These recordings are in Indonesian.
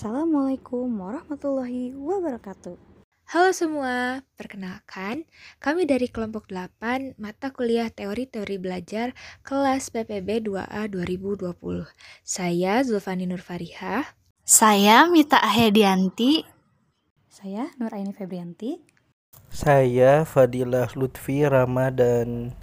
Assalamualaikum warahmatullahi wabarakatuh. Halo semua, perkenalkan, kami dari kelompok 8 mata kuliah teori-teori belajar kelas PPB 2A 2020. Saya Zulfani Nurfarihah. Saya Mita Ahyadianti. Saya Nur Aini Febrianti. Saya Fadilah Lutfi Ramadan.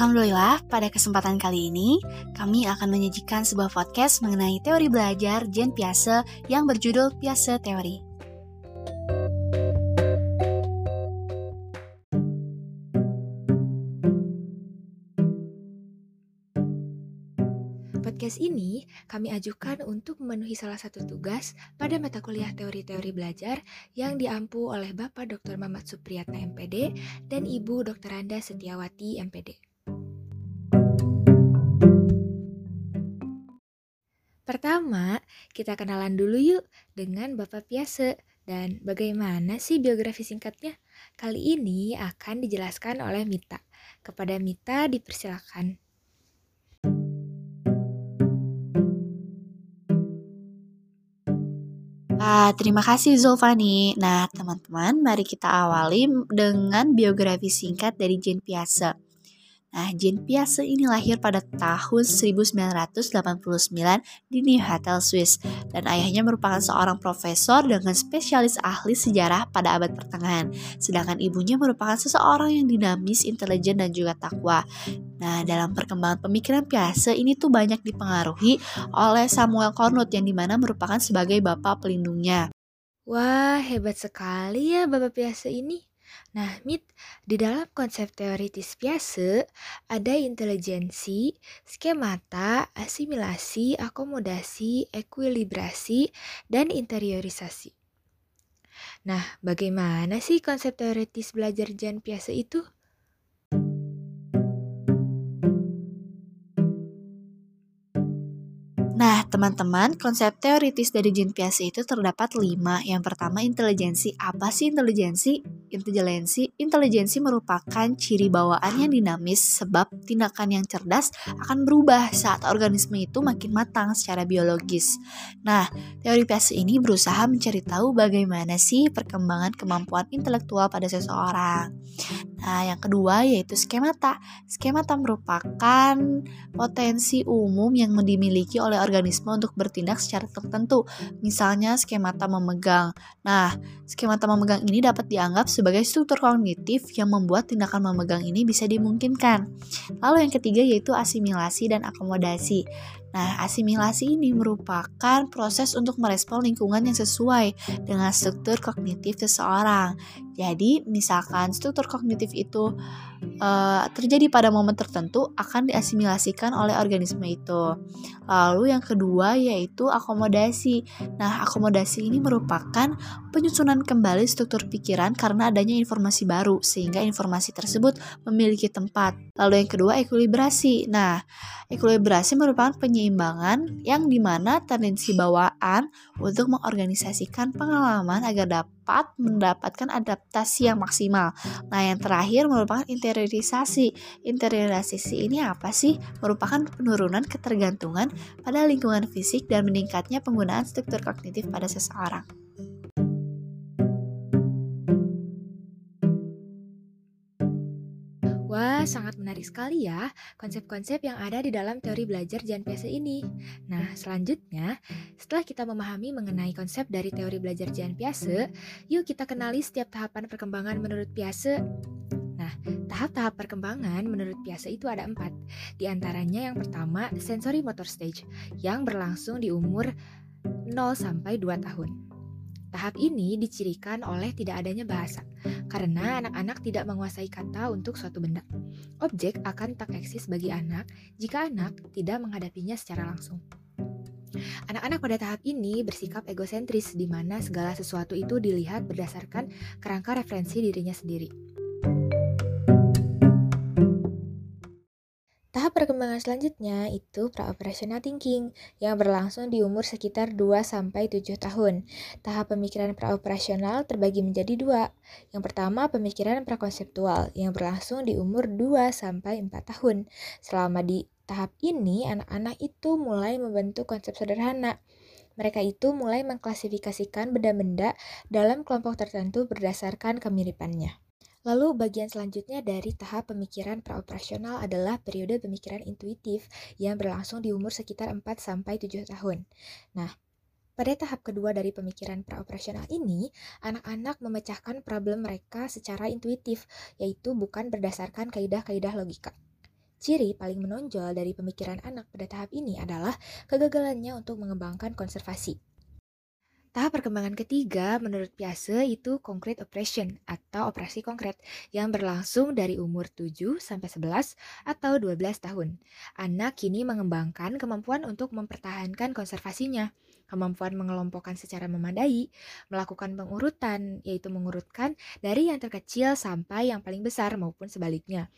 Alhamdulillah, pada kesempatan kali ini kami akan menyajikan sebuah podcast mengenai teori belajar Jen Piase yang berjudul Piase Teori. Podcast ini kami ajukan untuk memenuhi salah satu tugas pada mata kuliah teori-teori belajar yang diampu oleh Bapak Dr. Mamat Supriyatna MPD dan Ibu Dr. Anda Setiawati MPD. Pertama, kita kenalan dulu yuk dengan Bapak Piase dan bagaimana sih biografi singkatnya. Kali ini akan dijelaskan oleh Mita. Kepada Mita dipersilakan. Ah, terima kasih Zulfani. Nah, teman-teman, mari kita awali dengan biografi singkat dari Jane Piase. Nah, Jean Piaget ini lahir pada tahun 1989 di Neuchâtel, Swiss, dan ayahnya merupakan seorang profesor dengan spesialis ahli sejarah pada abad pertengahan, sedangkan ibunya merupakan seseorang yang dinamis, intelijen, dan juga takwa. Nah, dalam perkembangan pemikiran Piaget ini tuh banyak dipengaruhi oleh Samuel Cornut yang di mana merupakan sebagai bapak pelindungnya. Wah, hebat sekali ya Bapak Piaget ini. Nah, Mit, di dalam konsep teoritis biasa ada intelijensi, skemata, asimilasi, akomodasi, ekuilibrasi, dan interiorisasi. Nah, bagaimana sih konsep teoritis belajar Jan Piase itu? Teman-teman, konsep teoritis dari Jean Piaget itu terdapat lima. Yang pertama, intelijensi. Apa sih intelijensi? Intelijensi, intelijensi merupakan ciri bawaan yang dinamis sebab tindakan yang cerdas akan berubah saat organisme itu makin matang secara biologis. Nah, teori Piaget ini berusaha mencari tahu bagaimana sih perkembangan kemampuan intelektual pada seseorang. Nah, yang kedua yaitu skemata. Skemata merupakan potensi umum yang dimiliki oleh organisme untuk bertindak secara tertentu. Misalnya skemata memegang. Nah, skemata memegang ini dapat dianggap sebagai struktur kognitif yang membuat tindakan memegang ini bisa dimungkinkan. Lalu yang ketiga yaitu asimilasi dan akomodasi. Nah, asimilasi ini merupakan proses untuk merespon lingkungan yang sesuai dengan struktur kognitif seseorang. Jadi, misalkan struktur kognitif itu uh, terjadi pada momen tertentu akan diasimilasikan oleh organisme itu. Lalu yang kedua yaitu akomodasi. Nah, akomodasi ini merupakan penyusunan kembali struktur pikiran karena adanya informasi baru sehingga informasi tersebut memiliki tempat. Lalu yang kedua ekuilibrasi. Nah, ekuilibrasi merupakan penyeimbang yang di mana tendensi bawaan untuk mengorganisasikan pengalaman agar dapat dapat mendapatkan adaptasi yang maksimal. Nah, yang terakhir merupakan interiorisasi. Interiorisasi ini apa sih? Merupakan penurunan ketergantungan pada lingkungan fisik dan meningkatnya penggunaan struktur kognitif pada seseorang. Sangat menarik sekali ya konsep-konsep yang ada di dalam teori belajar Jan Piase ini. Nah, selanjutnya, setelah kita memahami mengenai konsep dari teori belajar Jan Piase, yuk kita kenali setiap tahapan perkembangan menurut Piase. Nah, tahap-tahap perkembangan menurut Piase itu ada empat. Di antaranya yang pertama, sensory motor stage, yang berlangsung di umur 0 sampai 2 tahun. Tahap ini dicirikan oleh tidak adanya bahasa, karena anak-anak tidak menguasai kata untuk suatu benda. Objek akan tak eksis bagi anak jika anak tidak menghadapinya secara langsung. Anak-anak pada tahap ini bersikap egosentris, di mana segala sesuatu itu dilihat berdasarkan kerangka referensi dirinya sendiri. Perkembangan selanjutnya itu pra-operational thinking yang berlangsung di umur sekitar 2-7 tahun. Tahap pemikiran pra-operasional terbagi menjadi dua. Yang pertama pemikiran prakonseptual yang berlangsung di umur 2-4 tahun. Selama di tahap ini anak-anak itu mulai membentuk konsep sederhana. Mereka itu mulai mengklasifikasikan benda-benda dalam kelompok tertentu berdasarkan kemiripannya. Lalu bagian selanjutnya dari tahap pemikiran praoperasional adalah periode pemikiran intuitif yang berlangsung di umur sekitar 4-7 tahun. Nah, pada tahap kedua dari pemikiran praoperasional ini, anak-anak memecahkan problem mereka secara intuitif, yaitu bukan berdasarkan kaidah-kaidah logika. Ciri paling menonjol dari pemikiran anak pada tahap ini adalah kegagalannya untuk mengembangkan konservasi. Tahap perkembangan ketiga menurut Piase itu concrete operation atau operasi konkret yang berlangsung dari umur 7 sampai 11 atau 12 tahun. Anak kini mengembangkan kemampuan untuk mempertahankan konservasinya, kemampuan mengelompokkan secara memadai, melakukan pengurutan yaitu mengurutkan dari yang terkecil sampai yang paling besar maupun sebaliknya.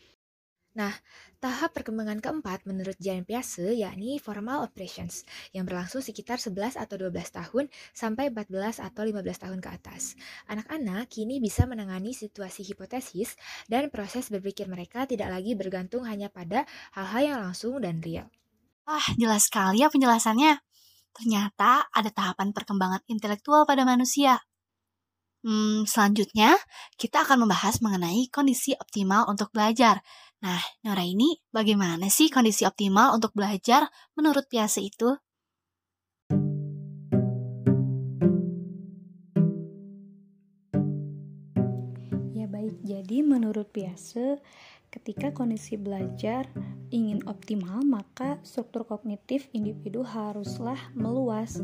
Nah, tahap perkembangan keempat menurut Jan Piase yakni formal operations yang berlangsung sekitar 11 atau 12 tahun sampai 14 atau 15 tahun ke atas. Anak-anak kini bisa menangani situasi hipotesis dan proses berpikir mereka tidak lagi bergantung hanya pada hal-hal yang langsung dan real. Wah, jelas sekali ya penjelasannya. Ternyata ada tahapan perkembangan intelektual pada manusia. Hmm, selanjutnya, kita akan membahas mengenai kondisi optimal untuk belajar. Nah, Nora ini bagaimana sih kondisi optimal untuk belajar menurut Piase itu? Ya baik, jadi menurut Piase, ketika kondisi belajar ingin optimal, maka struktur kognitif individu haruslah meluas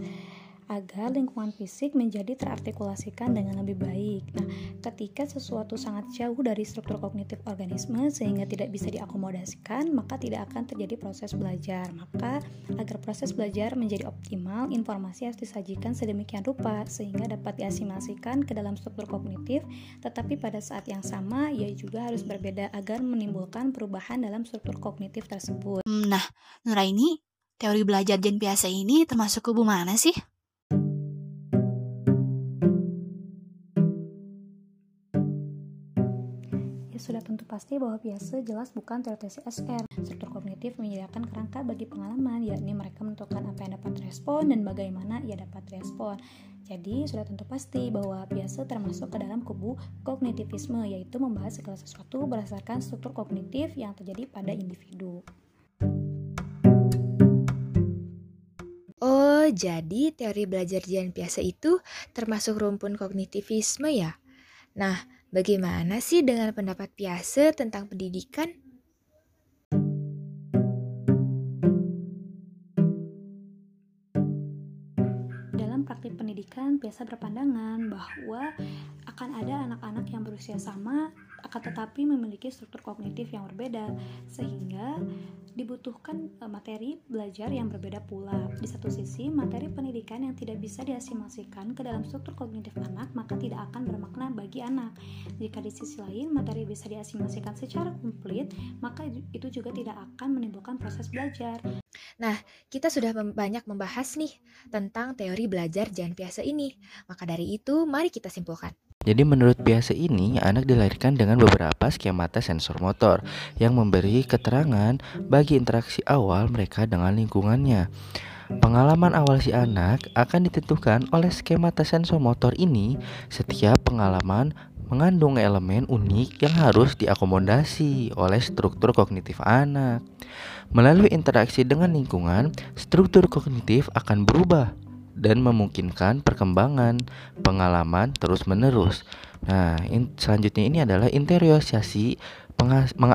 agar lingkungan fisik menjadi terartikulasikan dengan lebih baik. Nah, ketika sesuatu sangat jauh dari struktur kognitif organisme sehingga tidak bisa diakomodasikan, maka tidak akan terjadi proses belajar. Maka, agar proses belajar menjadi optimal, informasi harus disajikan sedemikian rupa sehingga dapat diasimilasikan ke dalam struktur kognitif, tetapi pada saat yang sama ia juga harus berbeda agar menimbulkan perubahan dalam struktur kognitif tersebut. Hmm, nah, Nuraini, teori belajar Jen biasa ini termasuk kubu mana sih? Tentu pasti bahwa biasa jelas bukan teori SR. Struktur kognitif menyediakan kerangka bagi pengalaman, yakni mereka menentukan apa yang dapat respon dan bagaimana ia dapat respon. Jadi, sudah tentu pasti bahwa biasa termasuk ke dalam kubu kognitivisme, yaitu membahas segala sesuatu berdasarkan struktur kognitif yang terjadi pada individu. Oh, jadi teori belajar Jian biasa itu termasuk rumpun kognitivisme ya? Nah, Bagaimana sih dengan pendapat Piase tentang pendidikan? Dalam praktik pendidikan, Piase berpandangan bahwa akan ada anak-anak yang berusia sama akan tetapi memiliki struktur kognitif yang berbeda sehingga dibutuhkan e, materi belajar yang berbeda pula. Di satu sisi, materi pendidikan yang tidak bisa diasimilasikan ke dalam struktur kognitif anak maka tidak akan bermakna bagi anak. Jika di sisi lain materi bisa diasimilasikan secara komplit, maka itu juga tidak akan menimbulkan proses belajar. Nah, kita sudah banyak membahas nih tentang teori belajar jangan biasa ini. Maka dari itu, mari kita simpulkan. Jadi menurut biasa ini, anak dilahirkan dengan beberapa skemata sensor motor yang memberi keterangan bagi interaksi awal mereka dengan lingkungannya. Pengalaman awal si anak akan ditentukan oleh skemata sensor motor ini. Setiap pengalaman mengandung elemen unik yang harus diakomodasi oleh struktur kognitif anak. Melalui interaksi dengan lingkungan, struktur kognitif akan berubah dan memungkinkan perkembangan pengalaman terus-menerus. Nah, in, selanjutnya ini adalah interiosasi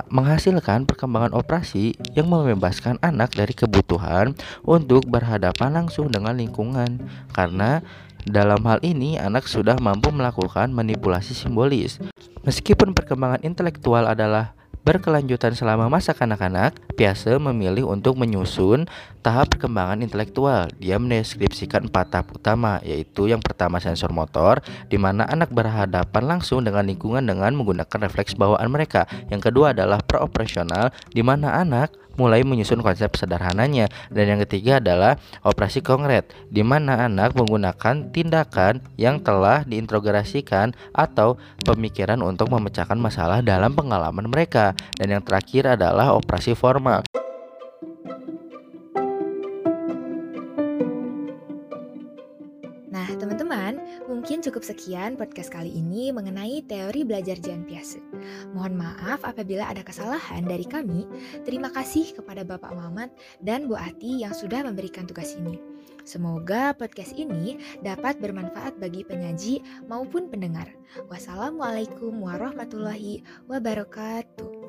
menghasilkan perkembangan operasi yang membebaskan anak dari kebutuhan untuk berhadapan langsung dengan lingkungan karena dalam hal ini anak sudah mampu melakukan manipulasi simbolis. Meskipun perkembangan intelektual adalah berkelanjutan selama masa kanak-kanak, Piase memilih untuk menyusun tahap perkembangan intelektual. Dia mendeskripsikan empat tahap utama, yaitu yang pertama sensor motor, di mana anak berhadapan langsung dengan lingkungan dengan menggunakan refleks bawaan mereka. Yang kedua adalah pro-operasional, di mana anak mulai menyusun konsep sederhananya. Dan yang ketiga adalah operasi konkret di mana anak menggunakan tindakan yang telah diintegrasikan atau pemikiran untuk memecahkan masalah dalam pengalaman mereka. Dan yang terakhir adalah operasi formal sekian podcast kali ini mengenai teori belajar Jan Piase. Mohon maaf apabila ada kesalahan dari kami. Terima kasih kepada Bapak Mamat dan Bu Ati yang sudah memberikan tugas ini. Semoga podcast ini dapat bermanfaat bagi penyaji maupun pendengar. Wassalamualaikum warahmatullahi wabarakatuh.